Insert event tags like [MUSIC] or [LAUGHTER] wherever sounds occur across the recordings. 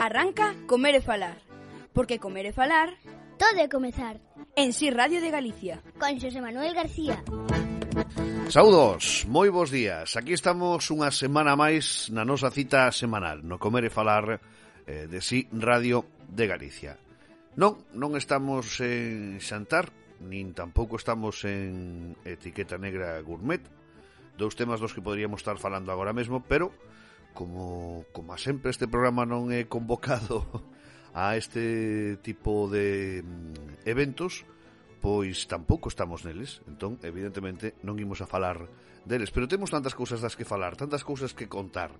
Arranca Comer e Falar, porque comer e falar... Todo é comezar. En Si sí Radio de Galicia. Con Xosé Manuel García. Saudos, moi bons días. Aquí estamos unha semana máis na nosa cita semanal, no Comer e Falar eh, de Si sí Radio de Galicia. Non, non estamos en Xantar, nin tampouco estamos en Etiqueta Negra Gourmet, dous temas dos que poderíamos estar falando agora mesmo, pero como, como sempre este programa non é convocado [LAUGHS] a este tipo de mm, eventos, pois tampouco estamos neles, entón evidentemente non imos a falar deles, pero temos tantas cousas das que falar, tantas cousas que contar.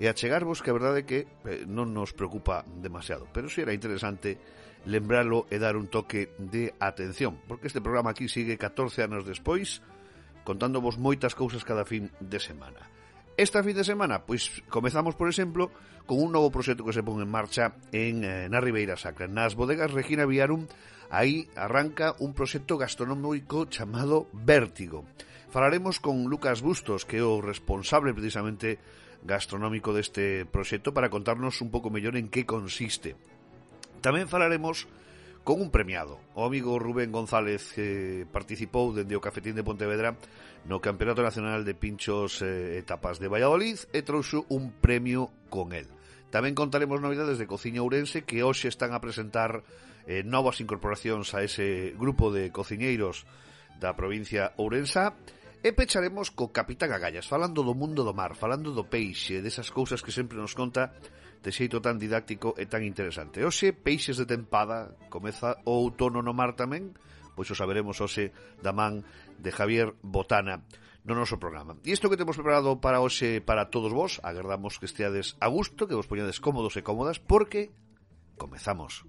E achegarvos que a verdade é que eh, non nos preocupa demasiado, pero si era interesante lembralo e dar un toque de atención, porque este programa aquí sigue 14 anos despois contándovos moitas cousas cada fin de semana. Esta fin de semana, pois comezamos, por exemplo, con un novo proxecto que se pon en marcha en eh, na Ribeira Sacra. Nas bodegas Regina Viarum, aí arranca un proxecto gastronómico chamado Vértigo. Falaremos con Lucas Bustos, que é o responsable precisamente gastronómico deste proxecto para contarnos un pouco mellor en que consiste. Tamén falaremos con un premiado, o amigo Rubén González que participou dende o Cafetín de Pontevedra no Campeonato Nacional de Pinchos eh, Etapas de Valladolid e trouxo un premio con el. Tamén contaremos novidades de Cociña Ourense que hoxe están a presentar eh, novas incorporacións a ese grupo de cociñeiros da provincia ourensa e pecharemos co Capitán Agallas, falando do mundo do mar, falando do peixe, desas cousas que sempre nos conta de xeito tan didáctico e tan interesante. Oxe, Peixes de Tempada, comeza o outono no mar tamén, pois o saberemos hoxe da man de Javier Botana no noso programa. E isto que temos preparado para hoxe para todos vos, agardamos que esteades a gusto, que vos poñades cómodos e cómodas, porque comezamos.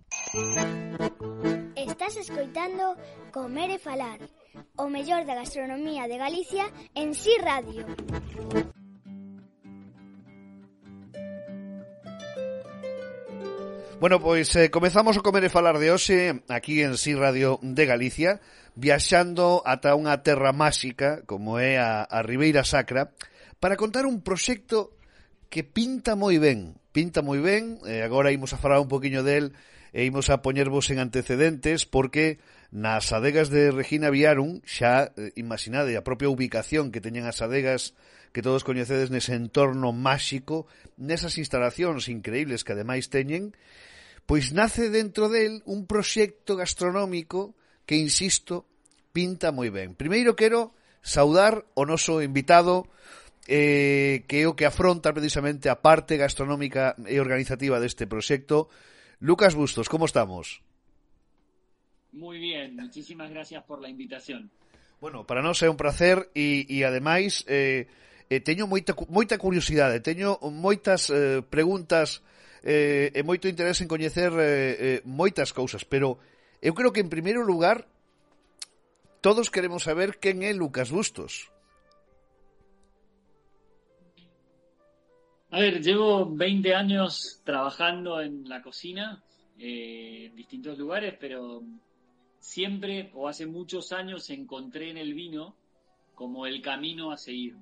Estás escoitando Comer e Falar, o mellor da gastronomía de Galicia en Sí Radio. Bueno, pois eh, comezamos o Comer e Falar de hoxe aquí en Si Radio de Galicia viaxando ata unha terra máxica como é a, a Ribeira Sacra para contar un proxecto que pinta moi ben pinta moi ben, eh, agora imos a falar un poquinho del e imos a poñervos en antecedentes porque nas adegas de Regina Viarum xa eh, imaginade a propia ubicación que teñen as adegas que todos coñecedes nese entorno máxico, nesas instalacións increíbles que ademais teñen, pois nace dentro del un proxecto gastronómico que, insisto, pinta moi ben. Primeiro quero saudar o noso invitado eh, que é o que afronta precisamente a parte gastronómica e organizativa deste proxecto. Lucas Bustos, como estamos? Muy bien, muchísimas gracias por la invitación. Bueno, para nós é un placer e, e ademais eh, eh, teño moita, moita curiosidade, teño moitas eh, preguntas eh, e moito interés en coñecer eh, eh, moitas cousas, pero eu creo que en primeiro lugar todos queremos saber quen é Lucas Bustos. A ver, llevo 20 años trabajando en la cocina, eh, en distintos lugares, pero siempre o hace muchos años encontré en el vino como el camino a seguir.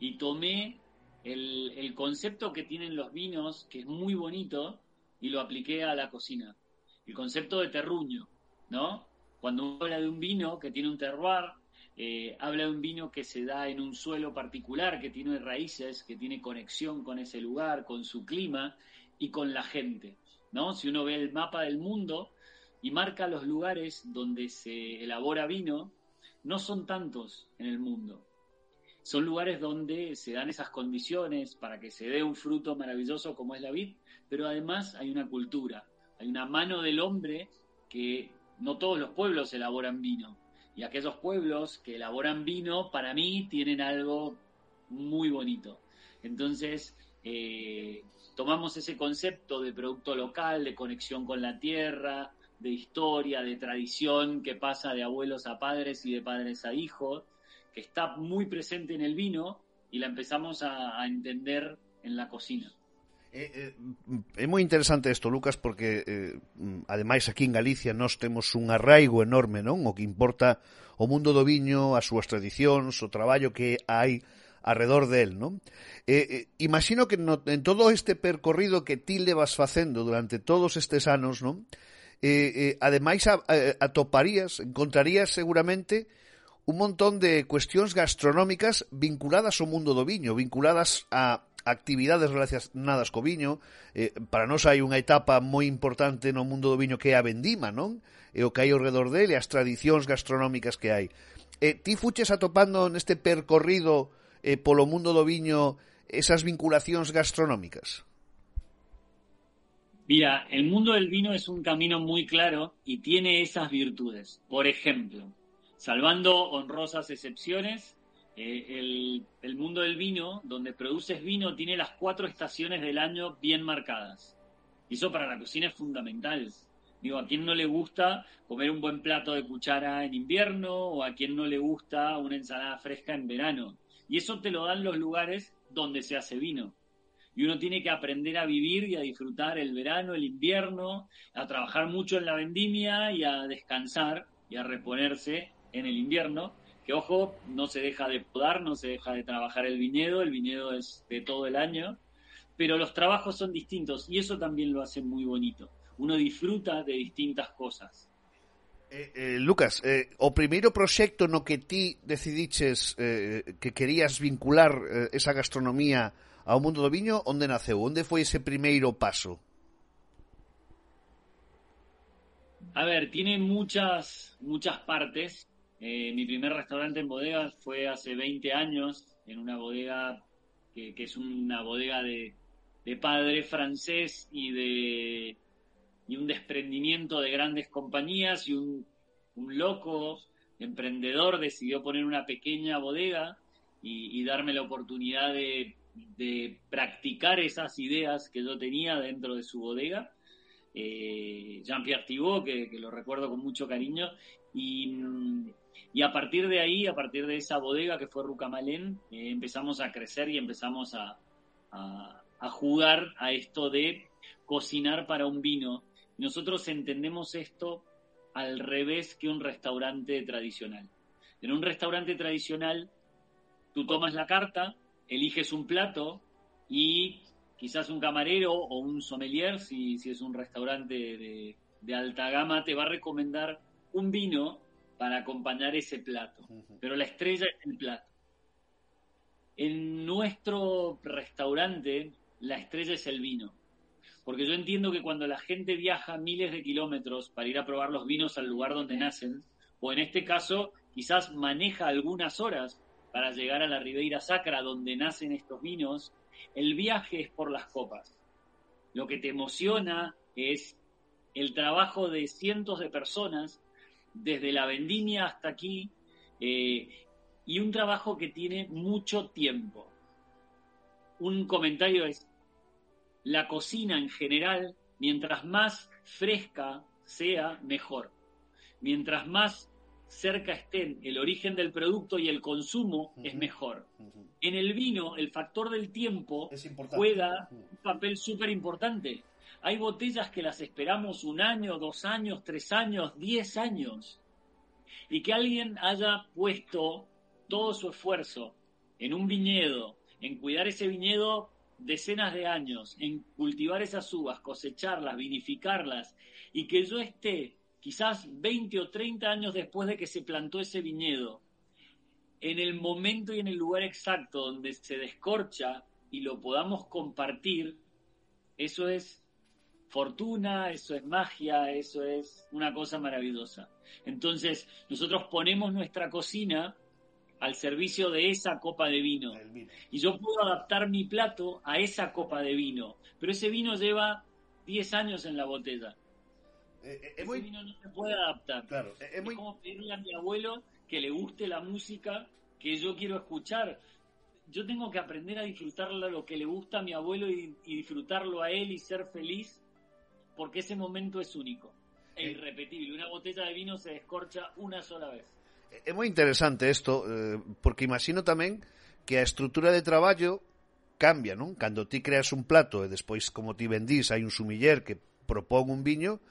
Y tomé el, concepto que tienen los vinos, que es muy bonito, y lo apliqué a la cocina. El concepto de terruño, ¿no? Cuando uno habla de un vino que tiene un terroir, eh, habla de un vino que se da en un suelo particular, que tiene raíces, que tiene conexión con ese lugar, con su clima y con la gente, ¿no? Si uno ve el mapa del mundo y marca los lugares donde se elabora vino, no son tantos en el mundo. Son lugares donde se dan esas condiciones para que se dé un fruto maravilloso como es la vid, pero además hay una cultura, hay una mano del hombre que no todos los pueblos elaboran vino. Y aquellos pueblos que elaboran vino, para mí, tienen algo muy bonito. Entonces, eh, tomamos ese concepto de producto local, de conexión con la tierra, de historia, de tradición que pasa de abuelos a padres y de padres a hijos, está muy presente en el vino y la empezamos a, a entender en la cocina. Eh, eh, é moi interesante isto, Lucas, porque eh, ademais aquí en Galicia nós temos un arraigo enorme, non? O que importa o mundo do viño, as súas tradicións, o traballo que hai alrededor del, non? Eh, eh, imagino que no, en todo este percorrido que ti levas facendo durante todos estes anos, non? Eh, eh, ademais a, a, atoparías, encontrarías seguramente eh, un montón de cuestións gastronómicas vinculadas ao mundo do viño, vinculadas a actividades relacionadas co viño. Eh, para nós hai unha etapa moi importante no mundo do viño que é a vendima, non? E o que hai ao redor dele, as tradicións gastronómicas que hai. Eh, ti fuches atopando neste percorrido eh, polo mundo do viño esas vinculacións gastronómicas? Mira, el mundo del vino es un camino muy claro y tiene esas virtudes. Por ejemplo, Salvando honrosas excepciones, eh, el, el, mundo del vino, donde produces vino, tiene las cuatro estaciones del año bien marcadas. Y eso para la cocina es fundamental. Digo, ¿a quién no le gusta comer un buen plato de cuchara en invierno o a quién no le gusta una ensalada fresca en verano? Y eso te lo dan los lugares donde se hace vino. Y uno tiene que aprender a vivir y a disfrutar el verano, el invierno, a trabajar mucho en la vendimia y a descansar y a reponerse en el invierno, que ojo, no se deja de podar, no se deja de trabajar el viñedo, el viñedo es de todo el año, pero los trabajos son distintos y eso también lo hace muy bonito. Uno disfruta de distintas cosas. Eh, eh, Lucas, eh, o primeiro proxecto no que ti decidiches eh, que querías vincular eh, esa gastronomía ao mundo do viño, onde naceu? Onde foi ese primeiro paso? A ver, tiene muchas, muchas partes. Eh, mi primer restaurante en bodega fue hace 20 años, en una bodega que, que es una bodega de, de, padre francés y de y un desprendimiento de grandes compañías y un, un loco emprendedor decidió poner una pequeña bodega y, y darme la oportunidad de, de, practicar esas ideas que yo tenía dentro de su bodega. Eh, Jean-Pierre Thibault, que, que, lo recuerdo con mucho cariño, y, y a partir de ahí, a partir de esa bodega que fue Rucamalén, eh, empezamos a crecer y empezamos a, a, a, jugar a esto de cocinar para un vino. Nosotros entendemos esto al revés que un restaurante tradicional. En un restaurante tradicional, tú tomas la carta, eliges un plato y quizás un camarero o un sommelier, si, si es un restaurante de, de alta gama, te va a recomendar un vino para acompañar ese plato, pero la estrella es el plato. En nuestro restaurante, la estrella es el vino, porque yo entiendo que cuando la gente viaja miles de kilómetros para ir a probar los vinos al lugar donde nacen, o en este caso quizás maneja algunas horas para llegar a la Ribeira Sacra donde nacen estos vinos, el viaje es por las copas. Lo que te emociona es el trabajo de cientos de personas desde la vendimia hasta aquí, eh, y un trabajo que tiene mucho tiempo. Un comentario es, la cocina en general, mientras más fresca sea, mejor. Mientras más cerca estén el origen del producto y el consumo, uh -huh. es mejor. Uh -huh. En el vino, el factor del tiempo juega un papel súper importante. Hay botellas que las esperamos un año, dos años, tres años, diez años. Y que alguien haya puesto todo su esfuerzo en un viñedo, en cuidar ese viñedo decenas de años, en cultivar esas uvas, cosecharlas, vinificarlas, y que yo esté quizás 20 o 30 años después de que se plantó ese viñedo, en el momento y en el lugar exacto donde se descorcha y lo podamos compartir, eso es fortuna, eso es magia, eso es una cosa maravillosa. Entonces, nosotros ponemos nuestra cocina al servicio de esa copa de vino. vino. Y yo puedo adaptar mi plato a esa copa de vino, pero ese vino lleva 10 años en la botella. Eh, eh, ese muy... vino no se puede adaptar. Claro, eh, es, muy... como pedirle a mi abuelo que le guste la música que yo quiero escuchar. Yo tengo que aprender a disfrutar lo que le gusta a mi abuelo y, y disfrutarlo a él y ser feliz porque ese momento es único e irrepetible. Una botella de vino se descorcha una sola vez. Eh, é moi interesante isto, eh, porque imagino tamén que a estrutura de traballo cambia, non? Cando ti creas un plato e despois, como ti vendís, hai un sumiller que propón un viño,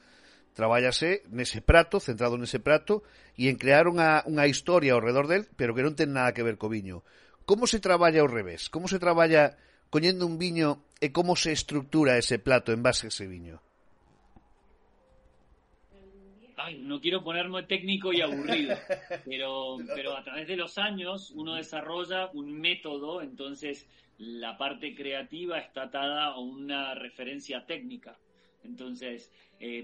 traballase nese prato, centrado nese prato, e en crear unha, unha historia ao redor del, pero que non ten nada que ver co viño. Como se traballa ao revés? Como se traballa coñendo un viño e como se estructura ese plato en base a ese viño? Ay, no quiero ponerme técnico y aburrido, [LAUGHS] pero, pero a través de los años uno desarrolla un método, entonces la parte creativa está atada a una referencia técnica. Entonces, eh,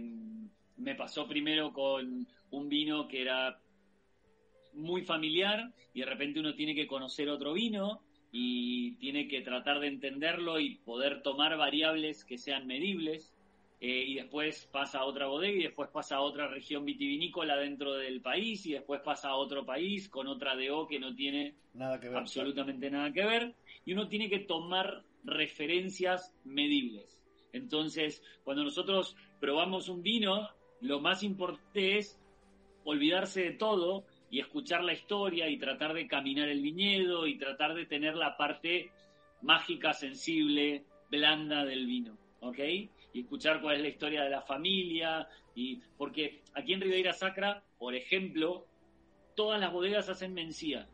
me pasó primero con un vino que era muy familiar y de repente uno tiene que conocer otro vino y tiene que tratar de entenderlo y poder tomar variables que sean medibles. Eh, y después pasa a otra bodega y después pasa a otra región vitivinícola dentro del país y después pasa a otro país con otra DO que no tiene nada que ver, absolutamente nada que ver y uno tiene que tomar referencias medibles. Entonces, cuando nosotros probamos un vino, lo más importante es olvidarse de todo y escuchar la historia y tratar de caminar el viñedo y tratar de tener la parte mágica, sensible, blanda del vino, ¿ok? Y escuchar cuál es la historia de la familia. Y, porque aquí en Ribeira Sacra, por ejemplo, todas las bodegas hacen mencía,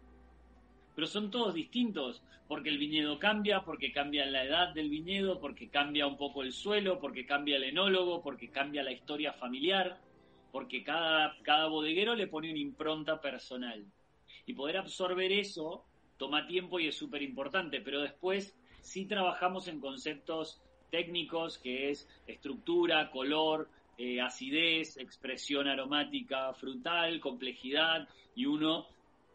pero son todos distintos, porque el viñedo cambia, porque cambia la edad del viñedo, porque cambia un poco el suelo, porque cambia el enólogo, porque cambia la historia familiar, porque cada, cada bodeguero le pone una impronta personal. Y poder absorber eso toma tiempo y es súper importante, pero después sí trabajamos en conceptos técnicos, que es estructura, color, eh, acidez, expresión aromática frutal, complejidad, y uno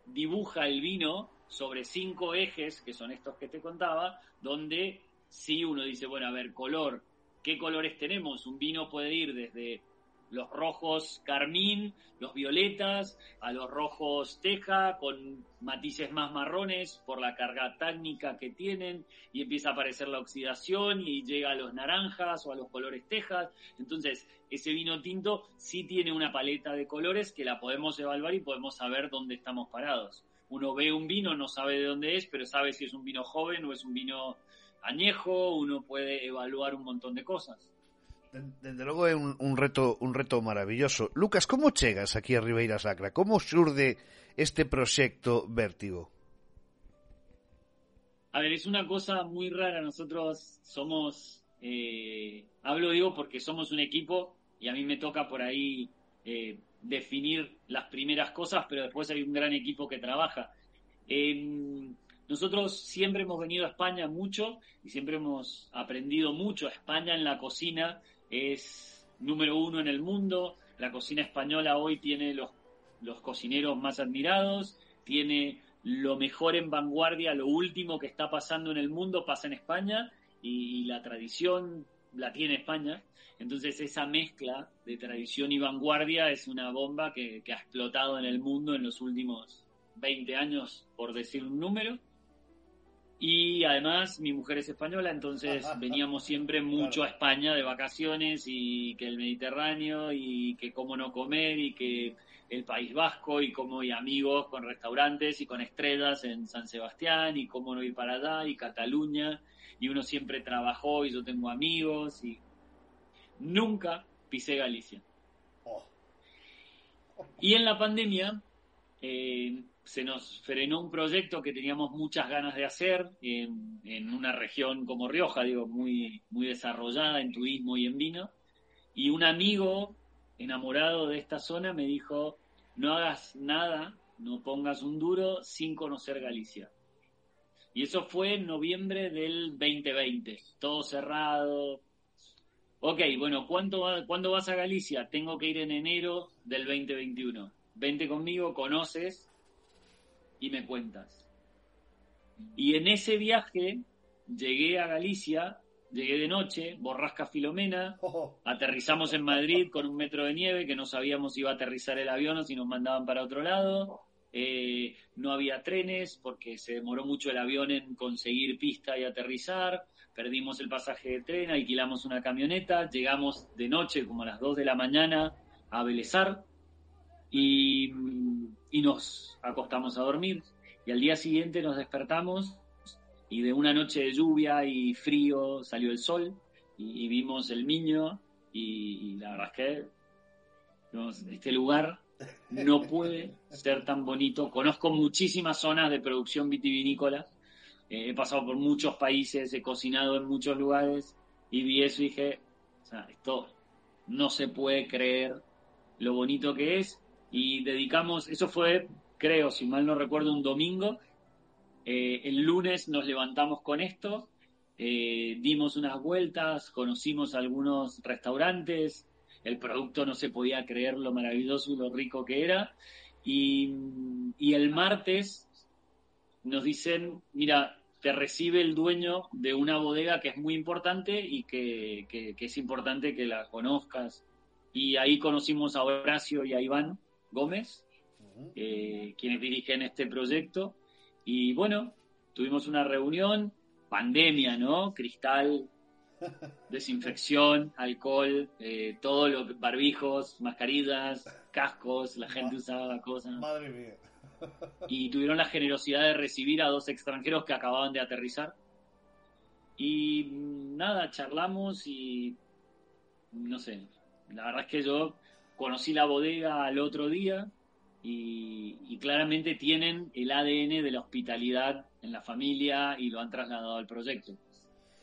dibuja el vino sobre cinco ejes, que son estos que te contaba, donde si uno dice, bueno, a ver, color, ¿qué colores tenemos? Un vino puede ir desde los rojos carmín, los violetas, a los rojos teja, con matices más marrones por la carga técnica que tienen, y empieza a aparecer la oxidación y llega a los naranjas o a los colores tejas. Entonces, ese vino tinto sí tiene una paleta de colores que la podemos evaluar y podemos saber dónde estamos parados. Uno ve un vino, no sabe de dónde es, pero sabe si es un vino joven o es un vino añejo, uno puede evaluar un montón de cosas. Dende logo é un, un reto un reto maravilloso. Lucas, como chegas aquí a Ribeira Sacra? Como xurde este proxecto Vértigo? A ver, es una cosa muy rara. Nosotros somos, eh, hablo digo porque somos un equipo y a mí me toca por ahí eh, definir las primeras cosas, pero después hay un gran equipo que trabaja. Eh, nosotros siempre hemos venido a España mucho y siempre hemos aprendido mucho. España en la cocina es número uno en el mundo. La cocina española hoy tiene los, los cocineros más admirados, tiene lo mejor en vanguardia, lo último que está pasando en el mundo pasa en España y, la tradición la tiene España. Entonces esa mezcla de tradición y vanguardia es una bomba que, que ha explotado en el mundo en los últimos 20 años, por decir un número. Y además mi mujer es española, entonces veníamos siempre mucho a España de vacaciones y que el Mediterráneo y que cómo no comer y que el País Vasco y cómo hay amigos con restaurantes y con estrellas en San Sebastián y cómo no ir para allá y Cataluña y uno siempre trabajó y yo tengo amigos y nunca pisé Galicia. Oh. Y en la pandemia eh, se nos frenó un proyecto que teníamos muchas ganas de hacer en, una región como Rioja, digo, muy, muy desarrollada en turismo y en vino. Y un amigo enamorado de esta zona me dijo, no hagas nada, no pongas un duro sin conocer Galicia. Y eso fue en noviembre del 2020, todo cerrado. Ok, bueno, ¿cuánto ¿cuándo vas a Galicia? Tengo que ir en enero del 2021. Vente conmigo, conoces, y me cuentas. Y en ese viaje llegué a Galicia, llegué de noche, borrasca Filomena, [LAUGHS] aterrizamos en Madrid con un metro de nieve que no sabíamos si iba a aterrizar el avión o si nos mandaban para otro lado. Eh, no había trenes porque se demoró mucho el avión en conseguir pista y aterrizar. Perdimos el pasaje de tren, alquilamos una camioneta, llegamos de noche como a las 2 de la mañana a Belezar y y nos acostamos a dormir y al día siguiente nos despertamos y de una noche de lluvia y frío salió el sol y, vimos el Miño y, la verdad es que este lugar no puede ser tan bonito. Conozco muchísimas zonas de producción vitivinícola, eh, he pasado por muchos países, he cocinado en muchos lugares y vi eso y dije, esto no se puede creer lo bonito que es. Y dedicamos, eso fue, creo, si mal no recuerdo, un domingo. Eh, el lunes nos levantamos con esto, eh, dimos unas vueltas, conocimos algunos restaurantes, el producto no se podía creer lo maravilloso y lo rico que era. Y, y el martes nos dicen, mira, te recibe el dueño de una bodega que es muy importante y que, que, es importante que la conozcas. Y ahí conocimos a Horacio y a Iván Gómez, eh, quienes dirigen este proyecto. Y bueno, tuvimos una reunión, pandemia, ¿no? Cristal, [LAUGHS] desinfección, alcohol, eh, todo lo barbijos, mascarillas, cascos, la gente usaba cosas. Madre mía. Y tuvieron la generosidad de recibir a dos extranjeros que acababan de aterrizar. Y nada, charlamos y no sé, la verdad es que yo conocí la bodega al otro día y, claramente tienen el ADN de la hospitalidad en la familia y lo han trasladado al proyecto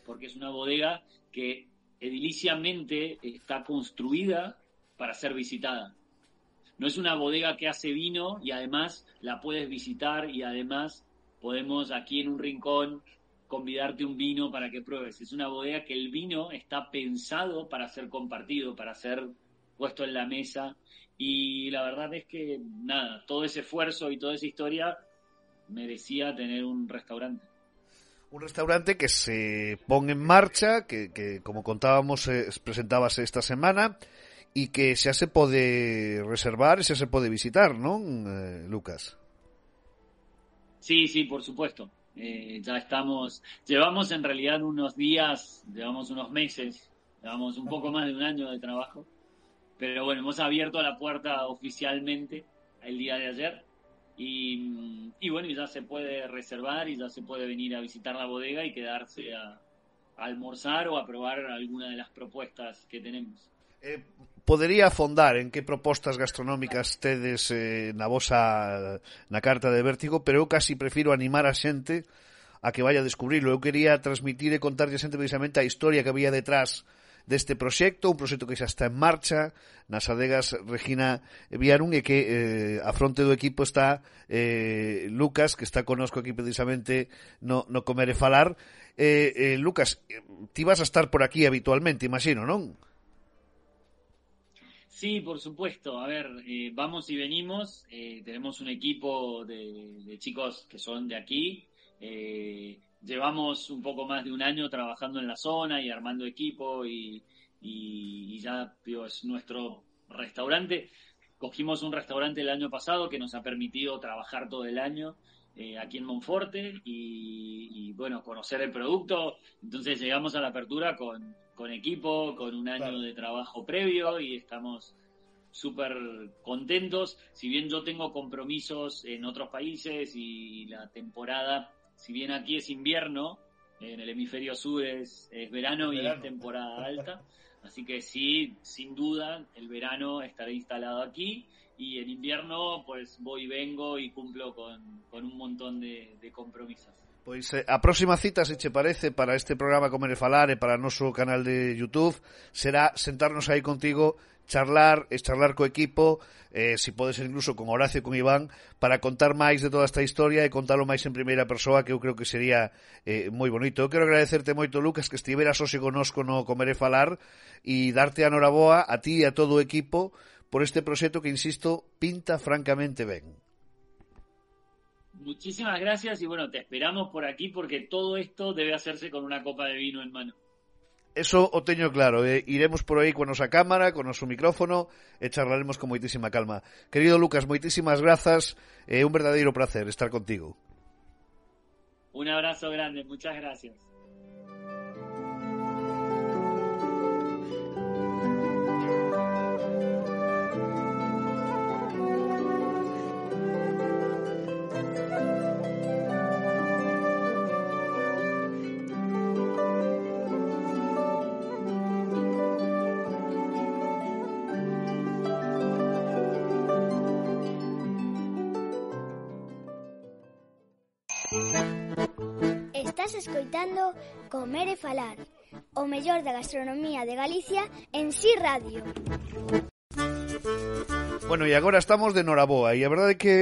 porque es una bodega que ediliciamente está construida para ser visitada. No es una bodega que hace vino y además la puedes visitar y además podemos aquí en un rincón convidarte un vino para que pruebes. Es una bodega que el vino está pensado para ser compartido, para ser puesto en la mesa y la verdad es que nada, todo ese esfuerzo y toda esa historia merecía tener un restaurante un restaurante que se pone en marcha, que, que como contábamos, eh, presentábase esta semana y que xa se pode reservar e xa se pode visitar, non, eh, Lucas? Sí, sí, por supuesto. Eh, ya estamos, llevamos en realidad unos días, llevamos unos meses, llevamos un poco más de un año de trabajo, pero bueno, hemos abierto la puerta oficialmente el día de ayer y, bueno, ya se puede reservar y ya se puede venir a visitar la bodega y quedarse a, almorzar o a probar alguna de las propuestas que tenemos. Eh, podería afondar en que propostas gastronómicas tedes eh, na vosa na carta de Vértigo, pero eu casi prefiro animar a xente a que vaya a descubrirlo. Eu quería transmitir e contarlle a xente precisamente a historia que había detrás deste proxecto, un proxecto que xa está en marcha nas adegas Regina Viarun e que eh, a fronte equipo está eh, Lucas, que está conosco aquí precisamente no, no e Falar. Eh, eh, Lucas, ti vas a estar por aquí habitualmente, imagino, non? Sí, por supuesto. A ver, eh, vamos y venimos. Eh, tenemos un equipo de, de, chicos que son de aquí. Eh, llevamos un poco más de un año trabajando en la zona y armando equipo y, y, ya digo, es nuestro restaurante. Cogimos un restaurante el año pasado que nos ha permitido trabajar todo el año eh, aquí en Monforte y, y, bueno, conocer el producto. Entonces llegamos a la apertura con, con equipo, con un año de trabajo previo y estamos súper contentos. Si bien yo tengo compromisos en otros países y la temporada si bien aquí es invierno, en el hemisferio sur es, verano, y es temporada [LAUGHS] alta. Así que sí, sin duda, el verano estaré instalado aquí y en invierno pues voy y vengo y cumplo con, un montón de, compromisos. Pues eh, a próxima cita, si te parece, para este programa Comer e Falar e para nuestro canal de YouTube será sentarnos ahí contigo charlar, es charlar co equipo, eh, si pode ser incluso con Horacio e con Iván, para contar máis de toda esta historia e contalo máis en primeira persoa, que eu creo que sería eh, moi bonito. Eu quero agradecerte moito, Lucas, que estiveras hoxe conosco no Comer e Falar e darte a noraboa a ti e a todo o equipo por este proxecto que, insisto, pinta francamente ben. Muchísimas gracias y bueno, te esperamos por aquí porque todo esto debe hacerse con una copa de vino en mano. Eso o teño claro, eh? iremos por aí con nosa cámara, con noso micrófono e charlaremos con moitísima calma. Querido Lucas, moitísimas grazas, é eh, un verdadeiro placer estar contigo. Un abrazo grande, muchas gracias. escoitando Comer e Falar, o mellor da gastronomía de Galicia en Si sí Radio. Bueno, e agora estamos de Noraboa e a verdade é que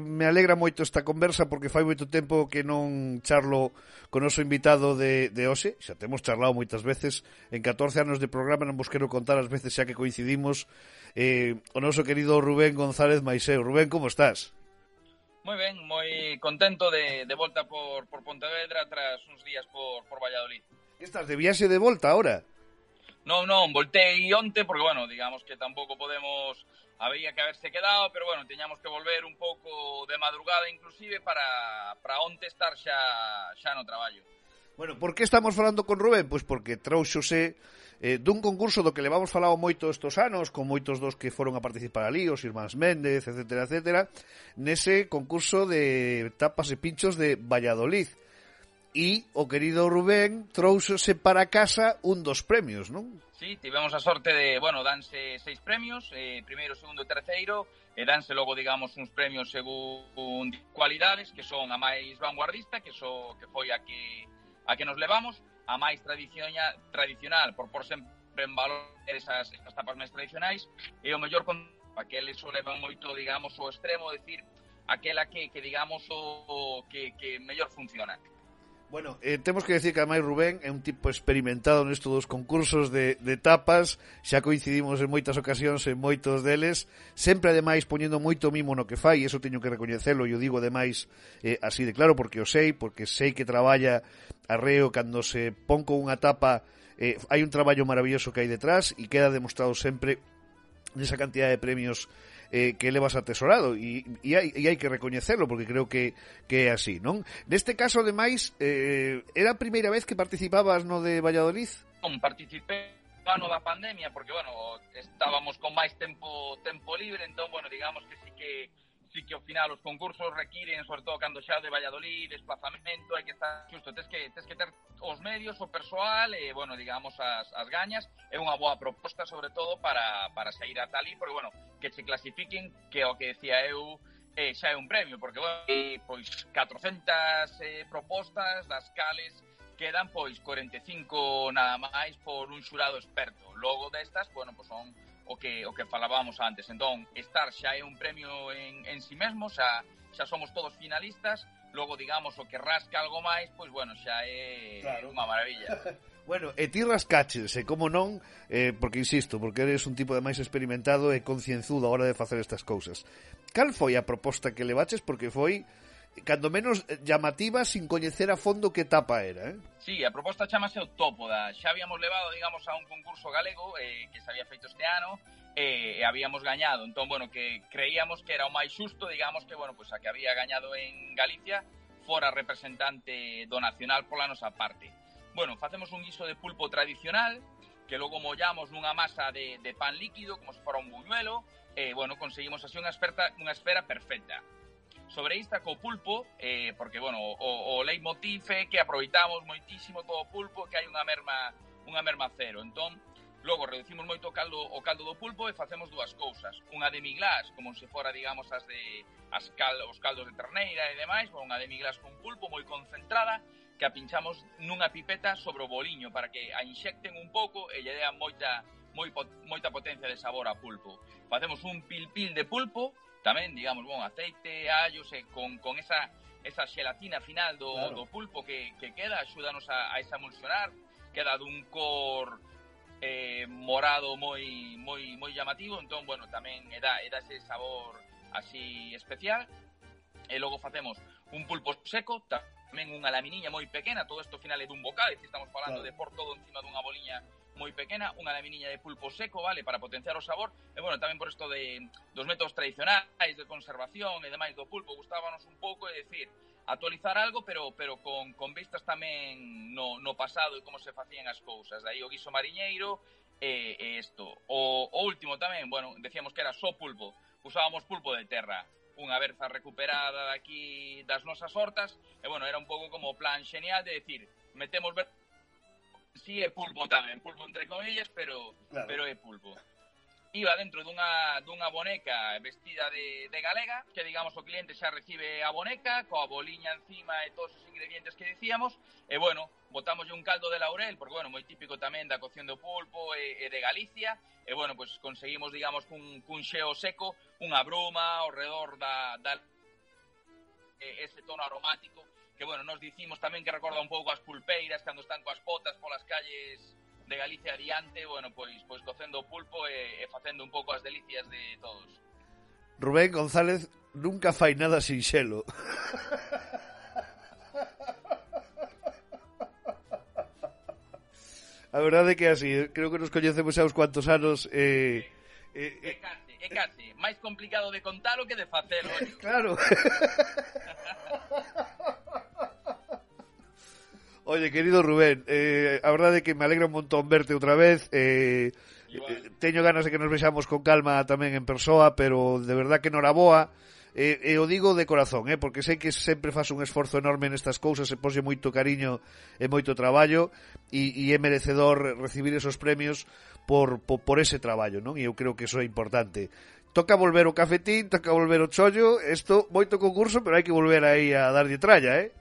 me alegra moito esta conversa porque fai moito tempo que non charlo con o noso invitado de, de hoxe xa temos charlado moitas veces en 14 anos de programa non vos quero contar as veces xa que coincidimos eh, o noso querido Rubén González Maiseu Rubén, como estás? Moi ben, moi contento de, de volta por, por Pontevedra tras uns días por, por Valladolid. Estás de viaxe de volta ahora? Non, non, voltei onte porque, bueno, digamos que tampouco podemos... Había que haberse quedado, pero, bueno, teñamos que volver un pouco de madrugada inclusive para, para onte estar xa, xa no traballo. Bueno, por que estamos falando con Rubén? Pois porque trouxose eh, dun concurso do que levamos falado moito estos anos, con moitos dos que foron a participar ali, os irmáns Méndez, etc, etc, nese concurso de tapas e pinchos de Valladolid. E o querido Rubén trouxose para casa un dos premios, non? Sí, tivemos a sorte de, bueno, danse seis premios, eh, primeiro, segundo e terceiro, e danse logo, digamos, uns premios según cualidades, que son a máis vanguardista, que, so, que foi a que, a que nos levamos, a máis tradicional, tradicional por por sempre en valor esas, esas tapas máis tradicionais e o mellor con aqueles o levan moito, digamos, o extremo, decir, aquela que, que digamos, o, o que, que mellor funciona. Bueno, eh, temos que decir que ademais Rubén é un tipo experimentado nesto dos concursos de, de tapas, xa coincidimos en moitas ocasións en moitos deles, sempre ademais poñendo moito mimo no que fai, eso teño que recoñecelo, e o digo ademais eh, así de claro, porque o sei, porque sei que traballa arreo cando se pon con unha tapa, eh, hai un traballo maravilloso que hai detrás e queda demostrado sempre nesa cantidad de premios eh, que levas atesorado e, e, hai, e hai que recoñecelo porque creo que, que é así, non? Neste caso, ademais, eh, era a primeira vez que participabas no de Valladolid? Non, participei ano da pandemia porque, bueno, estábamos con máis tempo tempo libre, entón, bueno, digamos que sí que sí que ao final os concursos requiren, sobre todo cando xa de Valladolid, desplazamento, hai que estar xusto, tes que, tes que ter os medios, o persoal, e, bueno, digamos, as, as gañas, é unha boa proposta, sobre todo, para, para sair a Talí, porque, bueno, que se clasifiquen, que o que decía eu, eh, xa é un premio, porque, bueno, eh, pois, 400 eh, propostas das cales quedan, pois, 45 nada máis por un xurado experto. Logo destas, bueno, pois son o que o que falábamos antes. Entón, estar xa é un premio en, en si sí mesmo, xa, xa somos todos finalistas, logo digamos o que rasca algo máis, pois bueno, xa é claro. unha maravilla. [LAUGHS] Bueno, e ti rascaches, e como non, eh, porque insisto, porque eres un tipo de máis experimentado e concienzudo a hora de facer estas cousas. Cal foi a proposta que levaches? Porque foi cando menos eh, llamativa sin coñecer a fondo que etapa era, eh? Sí, a proposta chamase o topo da. Xa habíamos levado, digamos, a un concurso galego eh, que se había feito este ano eh, e habíamos gañado. Entón, bueno, que creíamos que era o máis xusto, digamos, que, bueno, pues, a que había gañado en Galicia fora representante do nacional pola nosa parte. Bueno, facemos un guiso de pulpo tradicional que logo mollamos nunha masa de, de pan líquido como se fora un buñuelo e, bueno, conseguimos así unha, esperta, unha esfera perfecta sobre esta co pulpo, eh, porque, bueno, o, o leitmotiv é que aproveitamos moitísimo co pulpo que hai unha merma unha merma cero. Entón, logo reducimos moito o caldo o caldo do pulpo e facemos dúas cousas. Unha demiglás, como se fora, digamos, as de as cal, os caldos de terneira e demais, unha demiglás con pulpo moi concentrada que a pinchamos nunha pipeta sobre o boliño para que a inxecten un pouco e lle dean moita moi, moita potencia de sabor a pulpo. Facemos un pilpil de pulpo tamén, digamos, bon, aceite, allos e eh, con, con esa esa xelatina final do, claro. do pulpo que, que queda, axúdanos a, a emulsionar, queda dun cor eh, morado moi moi moi llamativo, entón bueno, tamén era era ese sabor así especial. E logo facemos un pulpo seco, tamén unha laminiña moi pequena, todo isto final é dun bocado, estamos falando claro. de por todo encima dunha boliña moi pequena, unha laminiña de pulpo seco, vale, para potenciar o sabor, e bueno, tamén por isto de dos métodos tradicionais de conservación e demais do pulpo, gustábanos un pouco é dicir, actualizar algo, pero pero con con vistas tamén no no pasado e como se facían as cousas. Daí o guiso mariñeiro e, e isto. O, o último tamén, bueno, decíamos que era só pulpo, usábamos pulpo de terra unha berza recuperada daqui das nosas hortas, e bueno, era un pouco como plan xenial de decir, metemos berza si sí é pulpo tamén, pulpo entre comillas, pero claro. pero é pulpo. Iba dentro dunha, dunha boneca vestida de, de galega, que digamos o cliente xa recibe a boneca, coa boliña encima e todos os ingredientes que dicíamos, e bueno, botámoslle un caldo de laurel, porque bueno, moi típico tamén da cocción do pulpo e, e de Galicia, e bueno, pues conseguimos, digamos, cun, cun xeo seco, unha bruma ao redor da, da ese tono aromático que bueno, nos dicimos tamén que recorda un pouco as pulpeiras cando están coas potas polas calles de Galicia adiante, bueno, pois pois cocendo o pulpo e, e facendo un pouco as delicias de todos. Rubén González nunca fai nada sin xelo. [LAUGHS] A verdade é que así, ¿eh? creo que nos coñecemos xa uns cuantos anos eh, eh, eh, é case, é case, máis complicado de contalo que de facelo. Eh, [LAUGHS] claro. [LAUGHS] Oye, querido Rubén, eh, a verdade é que me alegra un montón verte outra vez. Eh, eh teño ganas de que nos vexamos con calma tamén en persoa, pero de verdad que noraboa. E, eh, e eh, o digo de corazón, eh, porque sei que sempre faz un esforzo enorme nestas cousas, e pose moito cariño e moito traballo, e, e é merecedor recibir esos premios por, por, por ese traballo, non? E eu creo que iso é importante. Toca volver o cafetín, toca volver o chollo, isto moito concurso, pero hai que volver aí a darlle tralla, eh?